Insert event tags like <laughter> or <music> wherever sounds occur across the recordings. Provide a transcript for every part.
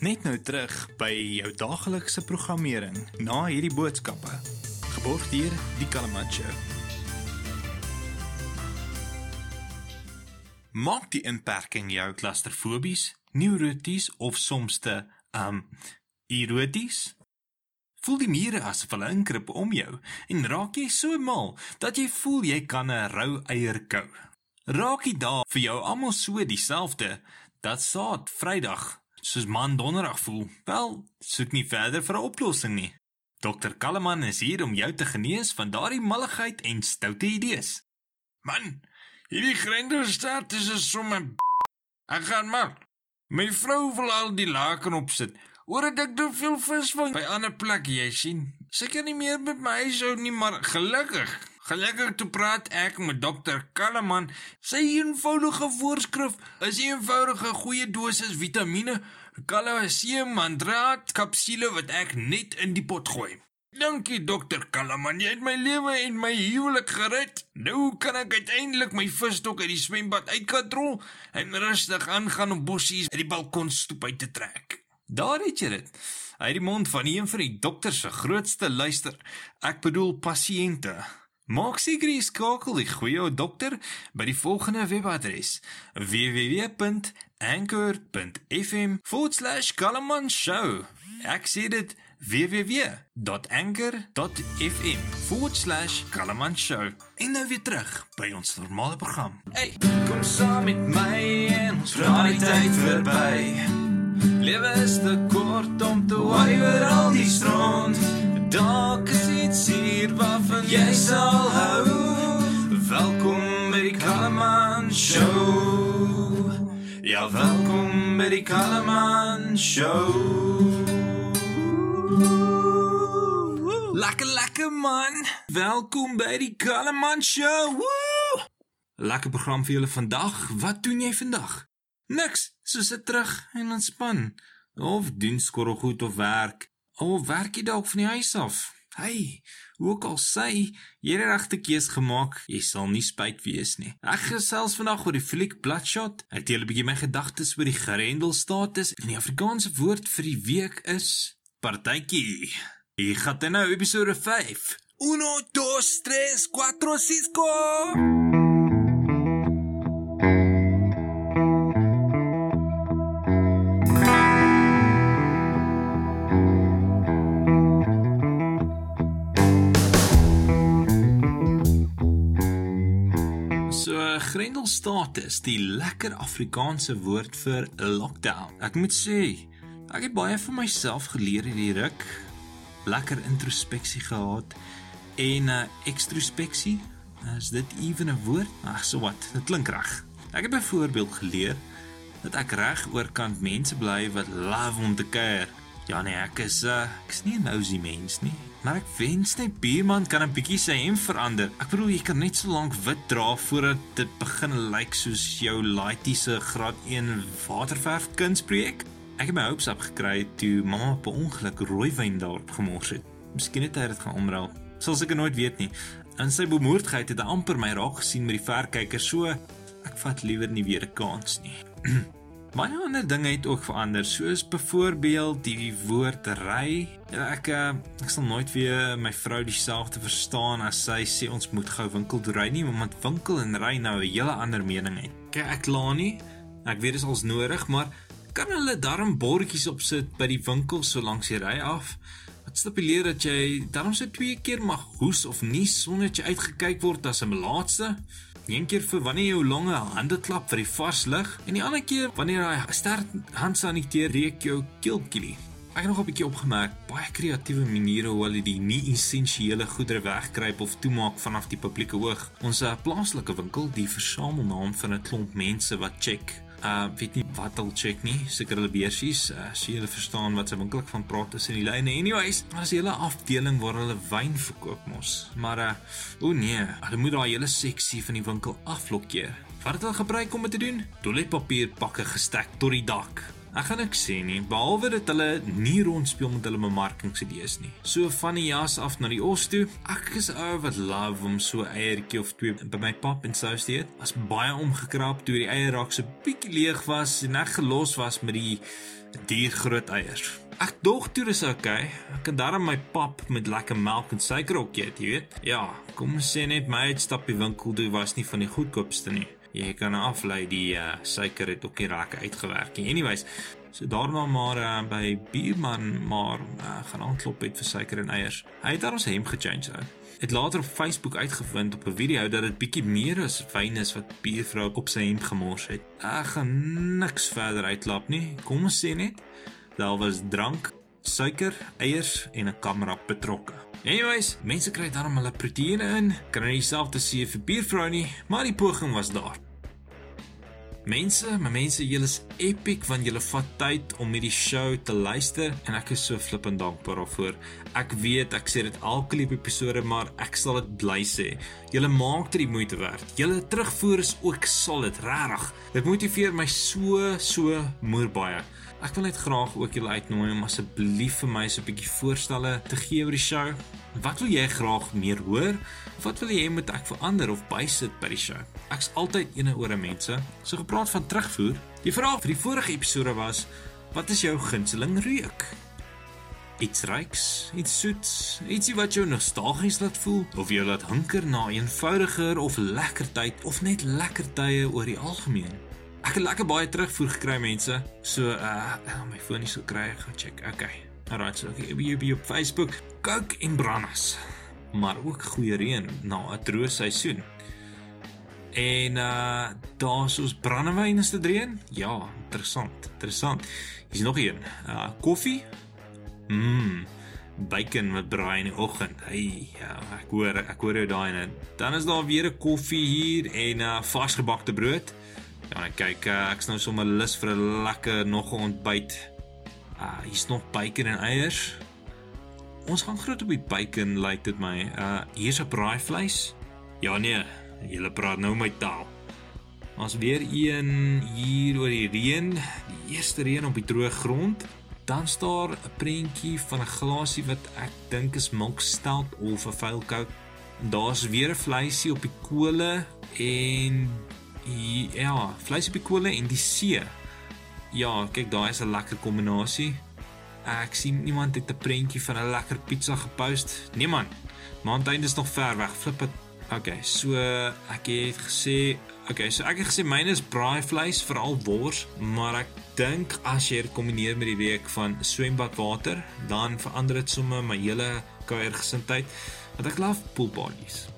net nou terug by jou daaglikse programmering na hierdie boodskappe. Geborg deur Die Kalamancho. Maak die inperking jou klaustrofobies, neuroties of soms te um eroties? Voel die mure asof hulle inkrip om jou en raak jy so mal dat jy voel jy kan 'n rou eier kou. Raak dit daar vir jou almal so dieselfde dat saad Vrydag soos man donderdag voel. Wel, soek nie verder vir 'n oplossing nie. Dr. Kalleman is hier om jou te genees van daardie malligheid en stoute idees. Man, hierdie grendelstaat is 'n somme Ek gaan maar. My vrou wil al die laken opsit. Oor dit ek te veel vis vang by ander plekke, jy sien. Sy kan nie meer met my huishou nie, maar gelukkig Gelukkig toe praat ek met dokter Kalleman. Sy eenvoudige voorskrif is 'n eenvoudige goeie dosis vitamiene, kalsium, mandraat, kapsule wat ek net in die pot gooi. Dankie dokter Kalleman, jy het my lewe en my huwelik gered. Nou kan ek uiteindelik my visstok uit die swembad uitkatrol en rustig aangaan om bossies uit die balkonstoep uit te trek. Daar het jy dit. Uit die mond van een van die dokter se grootste luister. Ek bedoel pasiënte. Maak seker jy skakel die goeie dokter by die volgende webadres: www.anchor.fm/kalamanshow. Ek sê dit www.anchor.fm/kalamanshow. En nou weer terug by ons normale program. Hey, kom saam met my en ons raai tyd verby. Lewe is te kort om te waai oor al die strand. Dalk iets hier waarvan jy sal hou. Welkom by die Kalaman Show. Ja, welkom by die Kalaman Show. Lekker lekker man. Welkom by die Kalaman Show. Woo! Lekker program vir julle vandag. Wat doen jy vandag? Niks, so sit terug en ontspan. Of doen skorrelgoed of werk. Of werk jy dalk van die huis af? Hey, hoe ook al sê, jy het regte keus gemaak. Jy sal nie spyt wees nie. Ek gesels vandag oor die fliek Bloodshot. Ek deel 'n bietjie my gedagtes oor die Grendelstatus en die Afrikaanse woord vir die week is partytjie. Hier gaan nou episode 5. 1 2 3 4 5 Grendelstatus, die lekker Afrikaanse woord vir lockdown. Ek moet sê, ek het baie vir myself geleer hierdie ruk. Lekker introspeksie gehad en 'n uh, ekstrospeksie. Is dit ewen 'n woord? Ag, so wat. Dit klink reg. Ek het byvoorbeeld geleer dat ek reg oorkant mense bly wat love om te kuier. Ja nee, ek is uh, ek is nie 'n nosy mens nie. Maar ek wens net buurman kan 'n bietjie sy hem verander. Ek bedoel jy kan net so lank wit dra voordat dit begin lyk soos jou laaitie se graad 1 waterverf kunsprojek. Ek het my hopes op gekry toe mamma per ongeluk rooiwyn daarop gemors het. Miskien het hy dit gaan omruil. Sal seker nooit weet nie. En sy bemoordheid het amper my raak gesien met die verkyker so ek vat liewer nie weer 'n kans nie. <clears throat> Baie ander dinge het ook verander, soos byvoorbeeld die woord ry. Ja, ek eh, ek sal nooit weer my vrou dieselfde verstaan as sy sê ons moet gou winkel toe ry nie, want winkel en ry nou 'n hele ander mening het. Kyk, ek kla nie. Ek weet dit is ons nodig, maar kan hulle darm bordjies opsit by die winkel so langs die ry af? Wat stipuleer dat jy darm se twee keer mag hoes of nies sonder dat jy uitgekyk word as 'n melaatse? Een keer vir wanneer jou longe hande klap vir die vars lug en die ander keer wanneer hy sterk handsaniteer reek jou keelkielie. Ek het nog 'n bietjie opgemerk baie kreatiewe maniere hoe hulle die nie essensiële goedere wegkruip of toemaak vanaf die publieke oog. Ons uh, plaaslike winkel, die versamelnaam van 'n klomp mense wat check uh weet nie wat hulle check nie seker hulle beursies. Uh, sien hulle verstaan wat se winklik van praat tussen die lyne. Anyways maar as 'n hele afdeling waar hulle wyn verkoop mos. Maar uh o nee hulle moet daai hele seksie van die winkel aflokkeer wat het hulle gebruik om dit te doen? Toiletpapier pakke gestek tot die dak Ek gaan ek sê nie, behalwe dat hulle nie rondspeel met hulle bemarkingsidees nie. So van die jas af na die os toe. Ek is ou wat love om so eiertjie of twee by my pap en sous te eet. Was baie omgekrap toe die eierrak so bietjie leeg was en ek gelos was met die dier groot eiers. Ek dog toe dis okay. Ek kan daarom my pap met lekker melk en suiker ook eet, jy weet. Ja, kom ons sê net my uitstapie winkel toe was nie van die goedkoopste nie. Jy kan aflei die uh, suiker het ook nie lekker uitgewerk nie. Anyways, so daarna maar uh, by buurman maar uh, gaan aanklop het vir suiker en eiers. Hy het daar ons hem gechange ou. Het later op Facebook uitgevind op 'n video dat dit bietjie meer as wyn is wat buurvrou op sy hemp gemors het. Ek gaan niks verder uitklap nie. Kom ons sê net daar was drank, suiker, eiers en 'n kamera betrokke. Anyways, mense kry dan hulle proteïene in. Kan nie dieselfde sê vir buurvrou nie, maar die poging was daar. Mense, my mense, julle is epic want julle vat tyd om hierdie show te luister en ek is so flippend dankbaar daarvoor. Ek weet ek sê dit elke liewe episode, maar ek sal dit bly sê. Julle maak dit die moeite werd. Julle terugvoer is ook solid, regtig. Dit motiveer my so so moer baie. Ek wil net graag ook julle uitnooi om asseblief vir my so 'n bietjie voorstelle te gee oor die show. Wat wil jy graag meer hoor? Wat wil jy hê moet ek verander of bysit by die show? Ek's altyd eene oor mense. So gepraat van terugvoer. Die vraag vir die vorige episode was: Wat is jou gunsteling reuk? Iets ryks, iets soets, ietsie wat jou nostalgies laat voel of jou laat hunker na eenvoudiger of lekker tyd of net lekker tye oor die algemeen. Ek het lekker baie terugvoer gekry mense. So uh my foon is so kry, gaan check. Okay. Alright, so ek heb op Facebook kook en brandas. Maar ook goeie reën na 'n droë seisoen. En uh daar's ons brandewyn is te dreën. Ja, interessant. Interessant. Hier's nog een. Uh koffie. Mmm. Bacon met braai in die oggend. Hey, ja, ek hoor ek hoor jou daai en dan is daar weer 'n koffie hier en uh varsgebakte brood. Ja, kyk, uh, ek's nou sommer lus vir 'n lekker nog 'n ontbyt. Uh hier's nog bacon en eiers. Ons gaan groot op die bacon lyk like dit my. Uh hier's 'n braaivleis. Ja nee, julle praat nou my taal. Ons weer een hier oor die reën, die eerste reën op die droë grond. Dan staan 'n prentjie van 'n glasie wat ek dink is milk stout of 'n vuil coke. Daar's weer 'n vleisie op die kole en ja, vleis op die kole en die see. Ja, kyk, daai is 'n lekker kombinasie. Ek sien iemand het 'n prentjie van 'n lekker pizza gepost. Man. Maandeinde is nog ver weg. Flip dit. Okay, so ek het gesê, okay, so ek het gesê myne is braaivleis, veral wors, maar ek dink as jy dit kombineer met die week van swembadwater, dan verander dit sommer my hele kuiergesindheid. Want ek love pool parties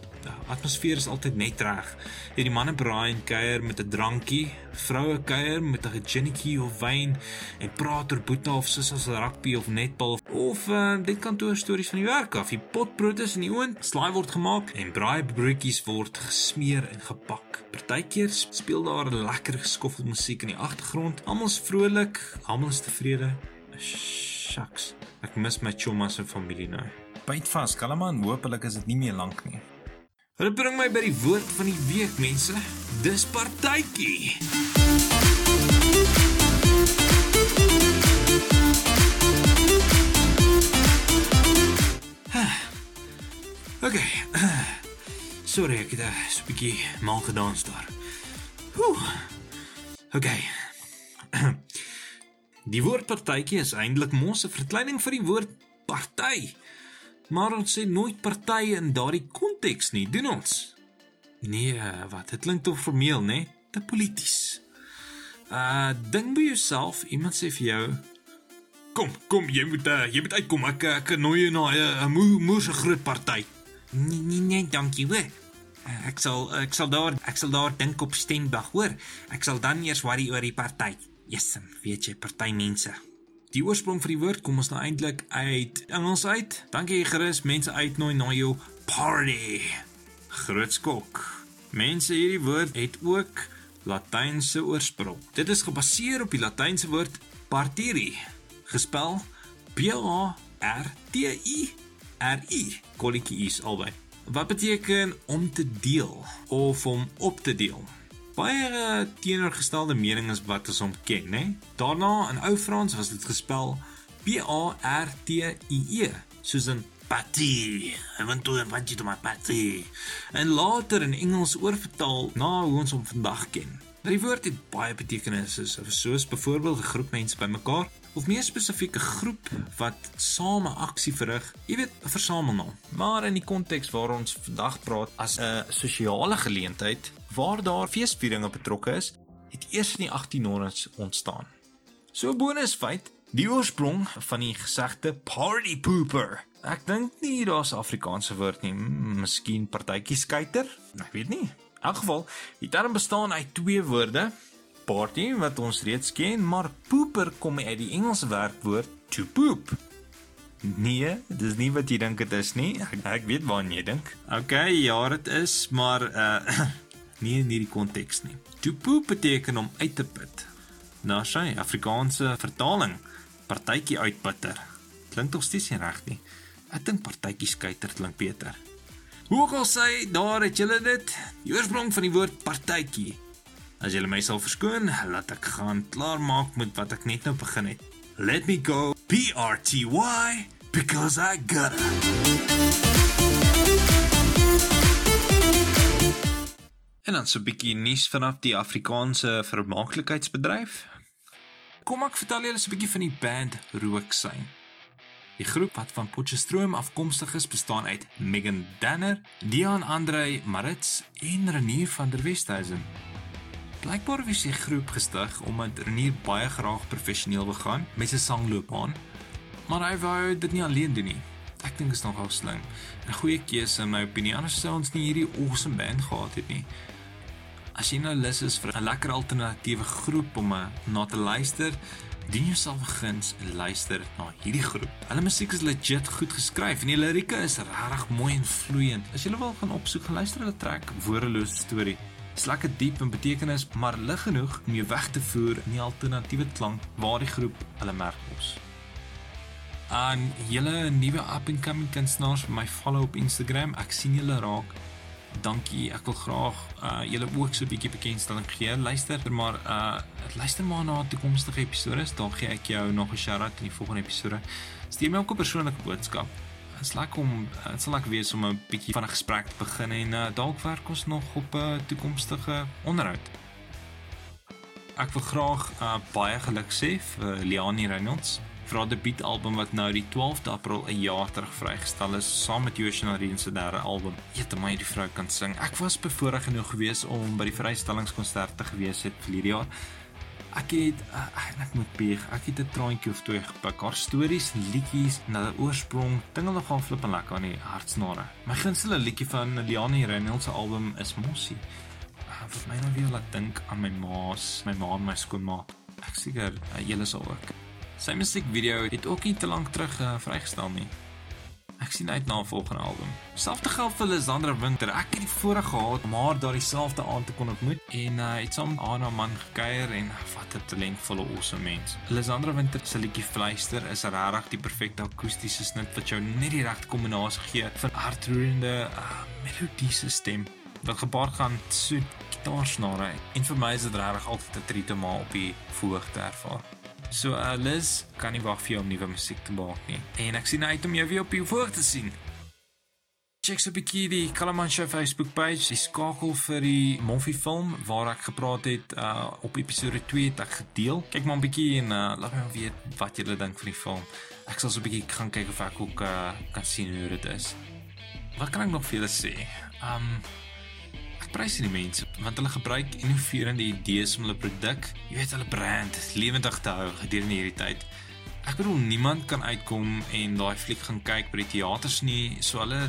atmosfeer is altyd net reg. Jy die manne braai en kuier met 'n drankie, vroue kuier met 'n ginnetjie of wyn en praat oor boeta of sussie se rugby of netbal of uh, dit kantoor stories van die werk af. Die potbrood is in die oond, slaai word gemaak en braai broodjies word gesmeer en gepak. Partykeer speel daar lekker geskoffel musiek in die agtergrond. Almal's vrolik, almal is tevrede. Shucks. Ek mis my chomma se familie nou. Byt vas, Kalaman, hopelik is dit nie meer lank nie. Hulle bring my by die woord van die week, mense. Dis partytjie. Okay. Sorry, ek het 'n bietjie mal gedans daar. Ooh. Okay. Die woord partytjie is eintlik mos 'n verkleining vir die woord party. Maar ons sê nooit party in daardie konteks nie, doen ons? Nee, wat? Dit klink tog formeel, né? Te polities. Uh, dink by jouself, iemand sê vir jou, "Kom, kom, jy moet uh, jy moet uitkom. Ek ek nooi jou na 'n uh, moe moe se groot party." Nee, nee, nee, dankie, hoor. Ek sal ek sal daar ek sal daar dink op Stendag, hoor. Ek sal dan eers worry oor die party. Jesem, weet jy, party mense. Die oorsprong van die woord kom ons nou eintlik uit Engels uit. Dankie gerus mense uitnooi na jou party. Groot skok. Mense hierdie woord het ook Latynse oorsprong. Dit is gebaseer op die Latynse woord partiri, gespel P A R T I R I. Kolletjie is albei. Wat beteken om te deel of om op te deel? Baie teenoorgestelde menings wat ons hom ken, né? Daarna in ou Frans was dit gespel P A R T I E, soos in Patty. I want to invite you to my party. En later in Engels oorvertaal na hoe ons hom vandag ken. Die woord het baie betekenisse, soos byvoorbeeld 'n groep mense bymekaar of meer spesifiek 'n groep wat same aksie verrig, jy weet, 'n versamelnaam. Maar in die konteks waar ons vandag praat as 'n sosiale geleentheid waar daar feesvieringe betrokke is, het eers in die 1800s ontstaan. So 'n bonusfeit, die oorsprong van die gesegde party pooper. Ek dink nie daar's 'n Afrikaanse woord nie, miskien partytjie skeiter? Ek weet nie. In elk geval, die term bestaan uit twee woorde, party wat ons reeds ken, maar pooper kom uit die Engelse werkwoord to poop. Nee, dis nie wat jy dink dit is nie. Ek, ek weet waarna jy dink. Okay, ja, dit is, maar uh nie in hierdie konteks nie. To poop beteken om uit te put. Nou sy Afrikaanse vertaling, partytjie uitputter. Klink tog steeds nie reg nie. Ek dink partytjie skeiter klink beter. Hoe ook al sê, daar het julle dit, die oorsprong van die woord partytjie. As julle my sal verskoon, laat ek gaan klaar maak met wat ek net nou begin het. Let me go P R T Y because I got it. En dan so 'n bietjie nuus vanaf die Afrikaanse vermaaklikheidsbedryf. Kom ek vertel julle so 'n bietjie van die band Rooksyn. Die groep wat van Potchefstroom afkomstig is, bestaan uit Megan Danner, Dion Andre Marits en Renier van der Westhuizen. Blykbaar was die groep gestig omdat Renier baie graag professioneel wil gaan met sy sangloopbaan, maar hy wou dit nie alleen doen nie. Ek dink dit is nogal slim. 'n Goeie keuse in my opinie, anders sou ons nie hierdie awesome band gehad het nie. As jy nou lus is vir 'n lekker alternatiewe groep om na te luister, doen jouself 'n guns en luister na hierdie groep. Hulle musiek is legit goed geskryf en die lirieke is regtig mooi en vloeiend. As jy wil gaan opsoek, gaan luister hulle trek Woordelose storie. Dis lekker diep en betekenis, maar lig genoeg om jou weg te voer in die alternatiewe klank waar die groep hulle merk ons. Aan julle nuwe up and coming kunstenaars my follow op Instagram. Ek sien julle raak. Dankie. Ek wil graag uh julle ook so 'n bietjie bekendstelling gee. Luister maar uh luister maar na toekomstige episode. Dan gee ek jou nog 'n shout-out in die volgende episode. Stuur my ook 'n persoonlike boodskap. Dit is lekker om dit sal lekker wees om 'n bietjie van 'n gesprek te begin en uh, dalk werk ons nog op 'n uh, toekomstige onderhoud. Ek wil graag uh, baie geluk sê vir Liani Reynolds vir haar debuutalbum wat nou die 12de April 'n jaar terug vrygestel is saam met Joshua Nareen se derde album. Eet my die vrou kan sing. Ek was bevoorreg genoeg geweest om by die vrystellingskonsert te gewees het vir hierdie jaar. Ek het uh, ek moet bieg. Ek het 'n traantjie of twee gepik. Haar stories, liedjies en hulle oorsprong dingel nogal flip en lekker aan die hartsnare. My gunsteling liedjie van Liani Reynolds se album is Mossie. Uh, wat my nou weer laat dink aan my ma's, my ma en my skoonma. Ek seker uh, julle sal ook. Sy musiekvideo het ook nie te lank terug uh, vrygestel nie. Ek sien uit na 'n volgende album. Selfde geld vir Lisandra Winter. Ek het die voorreg gehad om haar daardie selfde aand te kon ontmoet en uh, het saam haar na man gekuier en wat 'n talentvolle awesome mens. Lisandra Winter se liedjie Fluister is regtig die perfekte akoestiese snit wat jou net die regte kombinasie gee van hartroerende uh, melodiese stem wat gepaard gaan so gitaarsnare en vir my is dit regtig altyd 'n treat om haar op die voorg te ervaar. So uh, Liz, kan nie wag vir jou om nuwe musiek te maak nie. En ek sien uit om jou weer op die voor te sien. Check so 'n bietjie die Kalaman Show Facebook page, die skakel vir die Monfie film waar ek gepraat het uh op episode 2 het ek gedeel. Kyk maar 'n bietjie en uh laat my weet wat julle dink van die film. Ek sal so 'n bietjie gaan kyk of ek ook uh kan sien hoe dit is. Wat kan ek nog vir julle sê? Um prys die mense want hulle gebruik innoverende idees om hulle produk, jy weet hulle brand lewendig te hou gedurende hierdie tyd. Ek bedoel niemand kan uitkom en daai fliek gaan kyk by die teaters nie, so hulle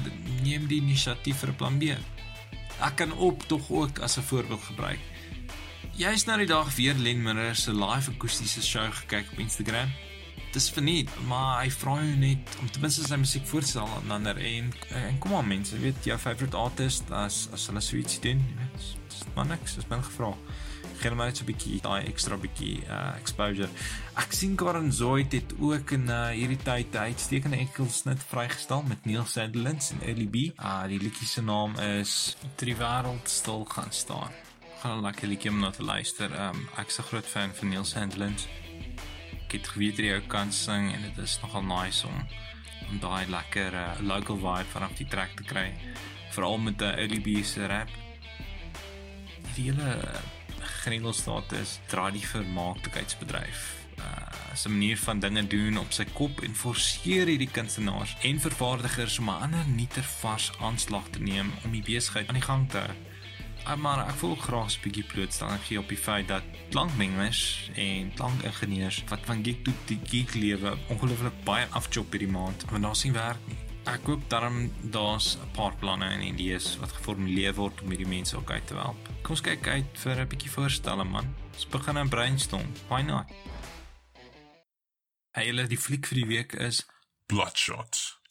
neem die inisiatief vir 'n plan B. Ek kan op tog ook as 'n voorbeeld gebruik. Jy's nou die dag weer Len Miller se live akoestiese show gekyk op Instagram dis verniet, maar hy vra jou net om ten minste sy musiek voorstel aan ander en en kom aan mense, weet jou favorite artist as as hulle so ietsie doen, weet, dis maar niks, dis min gevra. Geen maar net so 'n bietjie daai ekstra bietjie uh exposure. Ek sien Karen Zoid het ook in uh hierdie tyd 'n uitstekende enkelsnit vrygestel met Neil Sandlins en Ellie B. Uh, die liedjie se naam is Die wêreld stil gaan staan. nogal 'n lekker liedjie om na te luister. Um ek's 'n groot fan van Neil Sandlins. Ek het geweet hy ook kan sing en dit is nogal nice om om daai lekker uh, local vibe vanaf die track te kry. Veral met 'n early B se rap. Die hele Grendelstaat is draai die vermaaklikheidsbedryf. Uh, 'n manier van dinge doen op sy kop en forceer hierdie kunstenaars en vervaardigers om 'n ander nieter vars aanslag te neem om die besigheid aan die gang te hou. Uh, maar ek voel graag 'n bietjie blootstelling gee op die feit dat klankmengers en klankingenieurs wat van geek tot die geek lewe ongelooflik baie afchop hierdie maand, want daar sien werk nie. Ek hoop daarom daar's 'n paar planne en idees wat geformuleer word om hierdie mense ook uit te help. Kom ons kyk uit vir 'n bietjie voorstelle man. Ons begin 'n brainstorm. Why not? Hey, hulle die fliek vir die week is Bloodshot.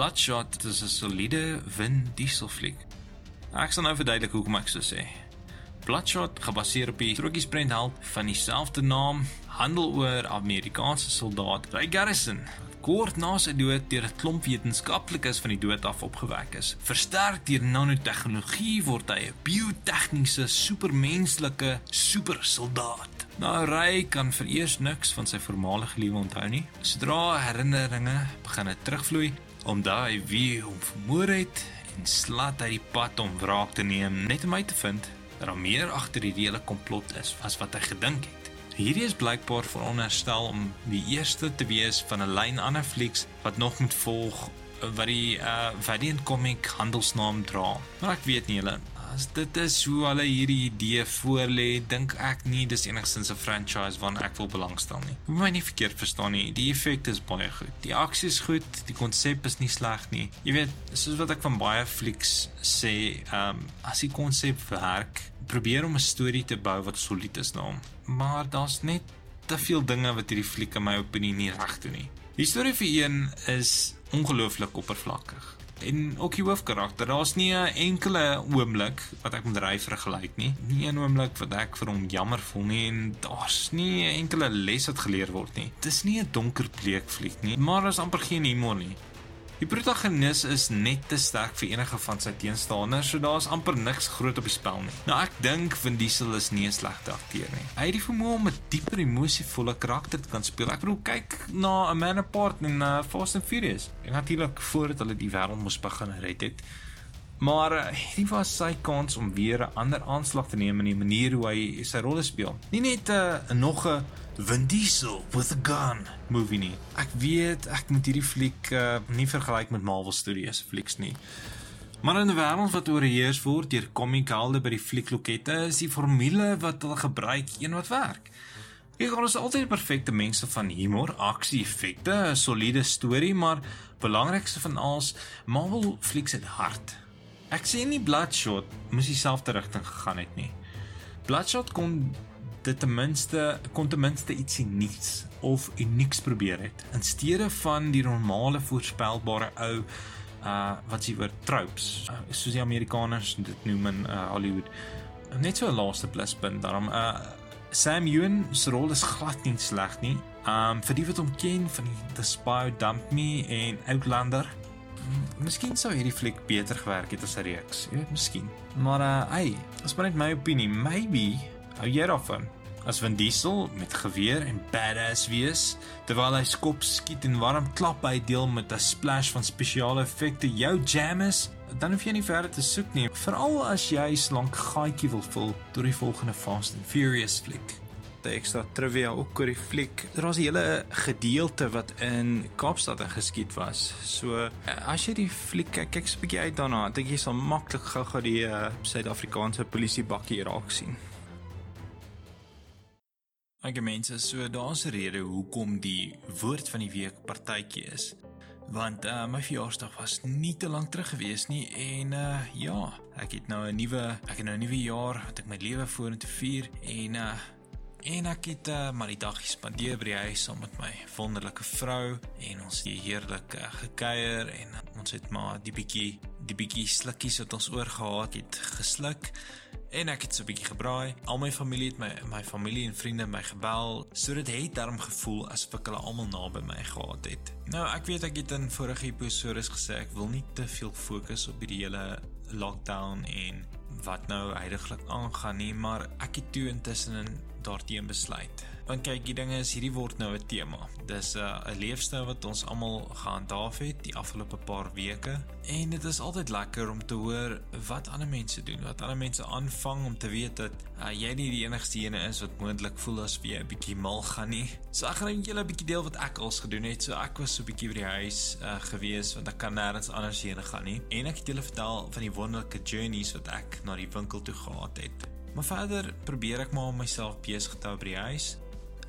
Bloodshot is 'n soliede Vin Diesel fliek. Ek sal nou verduidelik hoekom ek so sê. Bloodshot, gebaseer op die strokiesprent van dieselfde naam, handel oor Amerikaanse soldaat Ray Garrison kort na sy dood deur 'n klomp wetenskaplikes van die dood af opgewek is. Versterk deur nanotegnologie word hy 'n biotegniese supermenslike supersoldaat. Nou Ray kan vereers niks van sy voormalige lewe onthou nie. Sodra herinneringe begin terugvloei, omdat hy wie hom vermoor het en slat hy die pad om wraak te neem net om uit te vind dat daar meer agter die hele komplot is as wat hy gedink het. Hierdie is blykbaar veronderstel om die eerste te wees van 'n lyn ander flieks wat nog moet volg wat die uh Valiant Comic handelsnaam dra. Maar ek weet nie hulle as dit is hoe hulle hierdie idee voorlê, dink ek nie dis enigstens 'n franchise waarna ek wil belangstel nie. Moet my nie verkeerd verstaan nie. Die effek is baie goed. Die aksie is goed, die konsep is nie sleg nie. Jy weet, soos wat ek van baie flieks sê, ehm um, as die konsep werk, probeer om 'n storie te bou wat solied is na hom. Maar daar's net te veel dinge wat hierdie fliek in my opinie nie reg doen nie. Die storie vir een is ongelooflik oppervlakkig. En ook die hoofkarakter, daar's nie 'n enkele oomblik wat ek met hy vergelyk nie. Nie 'n oomblik wat ek vir hom jammer voel nie en daar's nie 'n enkele les wat geleer word nie. Dis nie 'n donker bleek fliek nie, maar daar's amper geen humor nie. Die protagonis is net te sterk vir enige van sy teenstanders, so daar's amper niks groot op die spel nie. Nou ek dink Vin Diesel is nie 'n slegte akteur nie. Hy het die vermoë om 'n dieper emosievolle karakter te kan speel. Ek bedoel kyk na 'n Man Apart en uh, Fast and Furious. En natuurlik voordat hulle die wêreld moes begin red het. Maar uh, hierdie was sy kans om weer 'n ander aanslag te neem in die manier hoe hy sy rolle speel. Nie net 'n uh, nog 'n Vin Diesel with a gun movie nie. Ek weet ek moet hierdie fliek uh, nie vergelyk met Marvel Studios flieks nie. Maar in 'n wêreld wat oorheers word deur komikhelde by die flieklokette, is die formule wat hulle gebruik een wat werk. Ek glo is altyd perfekte mense van humor, aksie, effekte, 'n soliede storie, maar belangrikste van alles, Marvel flieks het hart. Ek sê nie Bloodshot moes dieselfde rigting gegaan het nie. Bloodshot kon dit ten minste kon ten minste ietsie nuuts of unieks probeer het in steede van die normale voorspelbare ou uh wat s'ie oor tropes uh, soos die Amerikaners dit noem in uh, Hollywood net so 'n laaste pluspunt daarom uh Sam Ewan se rol is glad nie sleg nie um vir die wat hom ken van die The Spy Dump Me en Outlander Miskien sou hierdie fliek beter gewerk het as 'n reeks. Jy weet, miskien. Maar uh, hey, as maar net my opinie, maybe hou jy daarvan as Vin Diesel met geweer en badass wees terwyl hy skop skiet en warm klap by deel met 'n splash van spesiale effekte jou jam is, dan hoef jy nie verder te soek nie, veral as jy slank gaatjie wil vul tot die volgende Fast and Furious fliek. 'n ekstra trivia ook oor die fliek. Daar's 'n hele gedeelte wat in Kaapstad geskiet was. So as jy die fliek kyk, kyk 'n bietjie uit daarna, dink jy sal maklik gou-gou die uh, Suid-Afrikaanse polisie bakkie raak sien. Ag mense, so daar's 'n rede hoekom die woord van die week partytjie is. Want uh, my verjaarsdag was nie te lank terug gewees nie en uh, ja, ek het nou 'n nuwe ek het nou 'n nuwe jaar wat ek my lewe vorentoe vier en uh, En ek het uh, maar die dag gespandeer by die huis saam met my wonderlike vrou en ons het heerlik uh, gekuier en ons het maar die bietjie die bietjie slukkies wat ons oorgehad het gesluk en ek het so 'n bietjie gebraai. Al my familie het my my familie en vriende my gebel. So dit het daarom gevoel asof ek hulle almal naby my gehad het. Nou ek weet ek het in vorige episode gesê ek wil nie te veel fokus op hierdie hele lockdown en wat nou heidaglik aangaan nie, maar ek het toe intussen daarteen besluit. Want kyk, die ding is hierdie word nou 'n tema. Dis uh, 'n leefstyl wat ons almal gehandhaaf het die afgelope paar weke en dit is altyd lekker om te hoor wat ander mense doen, wat ander mense aanvang om te weet dat uh, jy nie die enigste ene is wat moontlik voel as jy 'n bietjie mal gaan nie. So ek gaan net julle 'n bietjie deel wat ek als gedoen het. So ek was so 'n bietjie by die huis uh, gewees want ek kan nêrens anders heen gaan nie. En ek het julle vertel van die wonderlike journeys wat ek na die winkel toe gehad het. Maar verder probeer ek maar om myself besig te hou by die huis.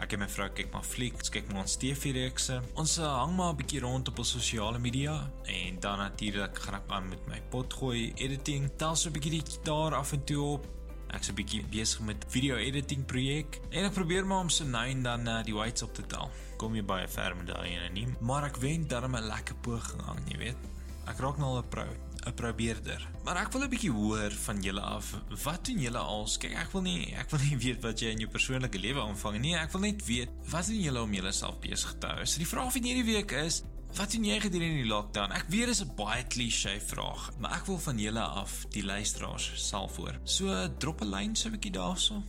Ek en my vrou kyk maar flieks, kyk maar ons TV-reekse. Ons uh, hang maar 'n bietjie rond op ons sosiale media en dan natuurlik gaan ek aan met my potgooi editing. Dan so 'n bietjie die gitaar af en toe op. Ek's 'n bietjie besig met video editing projek en ek probeer maar om so nou en dan uh, die weights op te tel. Kom jy baie ver met daai ene nie, maar ek wens darm 'n lekker poging aan, jy weet. Ek raak nou al 'n pro. 'n probeerder. Maar ek wil 'n bietjie hoor van julle af. Wat doen julle als? Kyk, ek wil nie ek wil nie <laughs> weet wat jy in jou persoonlike lewe aanvang nie. Ek wil net weet wat doen julle om julleself besig te hou? So die vraag vir hierdie week is Wat doen jy gedurende die lockdown? Ek weet dit is 'n baie klise vraag, maar ek wil van julle af die luisteraars self hoor. So drop 'n lyn so 'n bietjie daarso.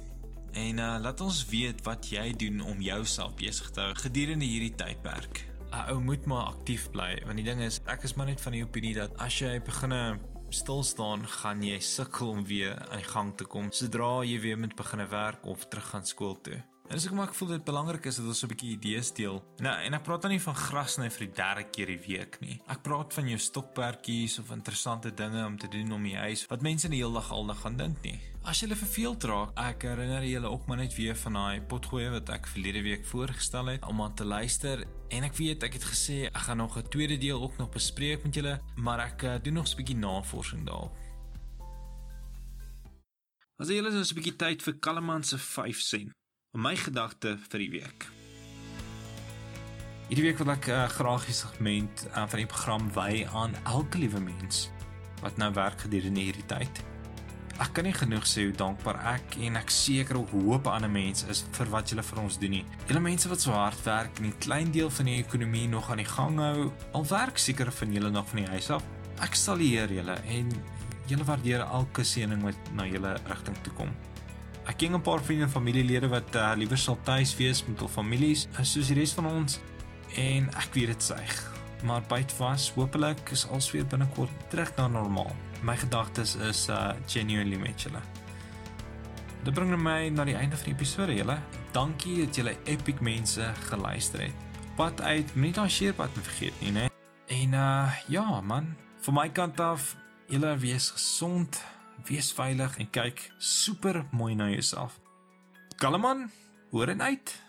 En uh, laat ons weet wat jy doen om jouself besig te hou gedurende hierdie tydperk. 'n ou moet maar aktief bly want die ding is ek is maar net van die opinie dat as jy beginne stil staan gaan jy sukkel om weer aan die gang te kom sodra jy weer moet begine werk of terug gaan skool toe. En dis hoekom ek voel dit belangrik is dat ons 'n bietjie idees deel. Nou, en ek praat dan nie van gras net vir die derde keer die week nie. Ek praat van jou stokperdjies of interessante dinge om te doen om die huis wat mense die hele dag aldag gaan dink nie. As jy verveeld raak, ek herinner julle ook maar net weer van daai potgoeie wat ek verlede week voorgestel het om aan te luister. En ek weet ek het gesê ek gaan nog 'n tweede deel ook nog bespreek met julle, maar ek uh, doen nog 'n bietjie navorsing daarop. As jy julle is 'n bietjie tyd vir Kalleman se 5 sent my gedagte vir die week. Hierdie week wil ek uh, graag die segment uh, van die program wy aan elke liewe mens wat nou werk gedurende hierdie tyd. Ek kan nie genoeg sê hoe dankbaar ek en ek seker ook hoop ander mense is vir wat julle vir ons doen nie. Julle mense wat so hard werk en 'n klein deel van die ekonomie nog aan die gang hou, al werk seker van julle nog van die huis af. Ek sal eer julle en julle waardeer elke seëning wat na julle rigting toe kom. Ek ken 'n paar vriende en familielede wat uh, liewer sal tuis wees met hul families as soos die res van ons en ek weet dit seig. Maar byt vas, hopelik is alles weer binnekort terug na normaal. My gedagtes is uh genuinely met julle. Dit bring my na die einde van die episode, julle. Dankie dat julle epic mense geluister het. Pad uit, moenie daai sheerpad vergeet nie, né? En uh ja, man, van my kant af, julle wees gesond wees veilig en kyk super mooi na jouself. Kalleman, hoor en uit.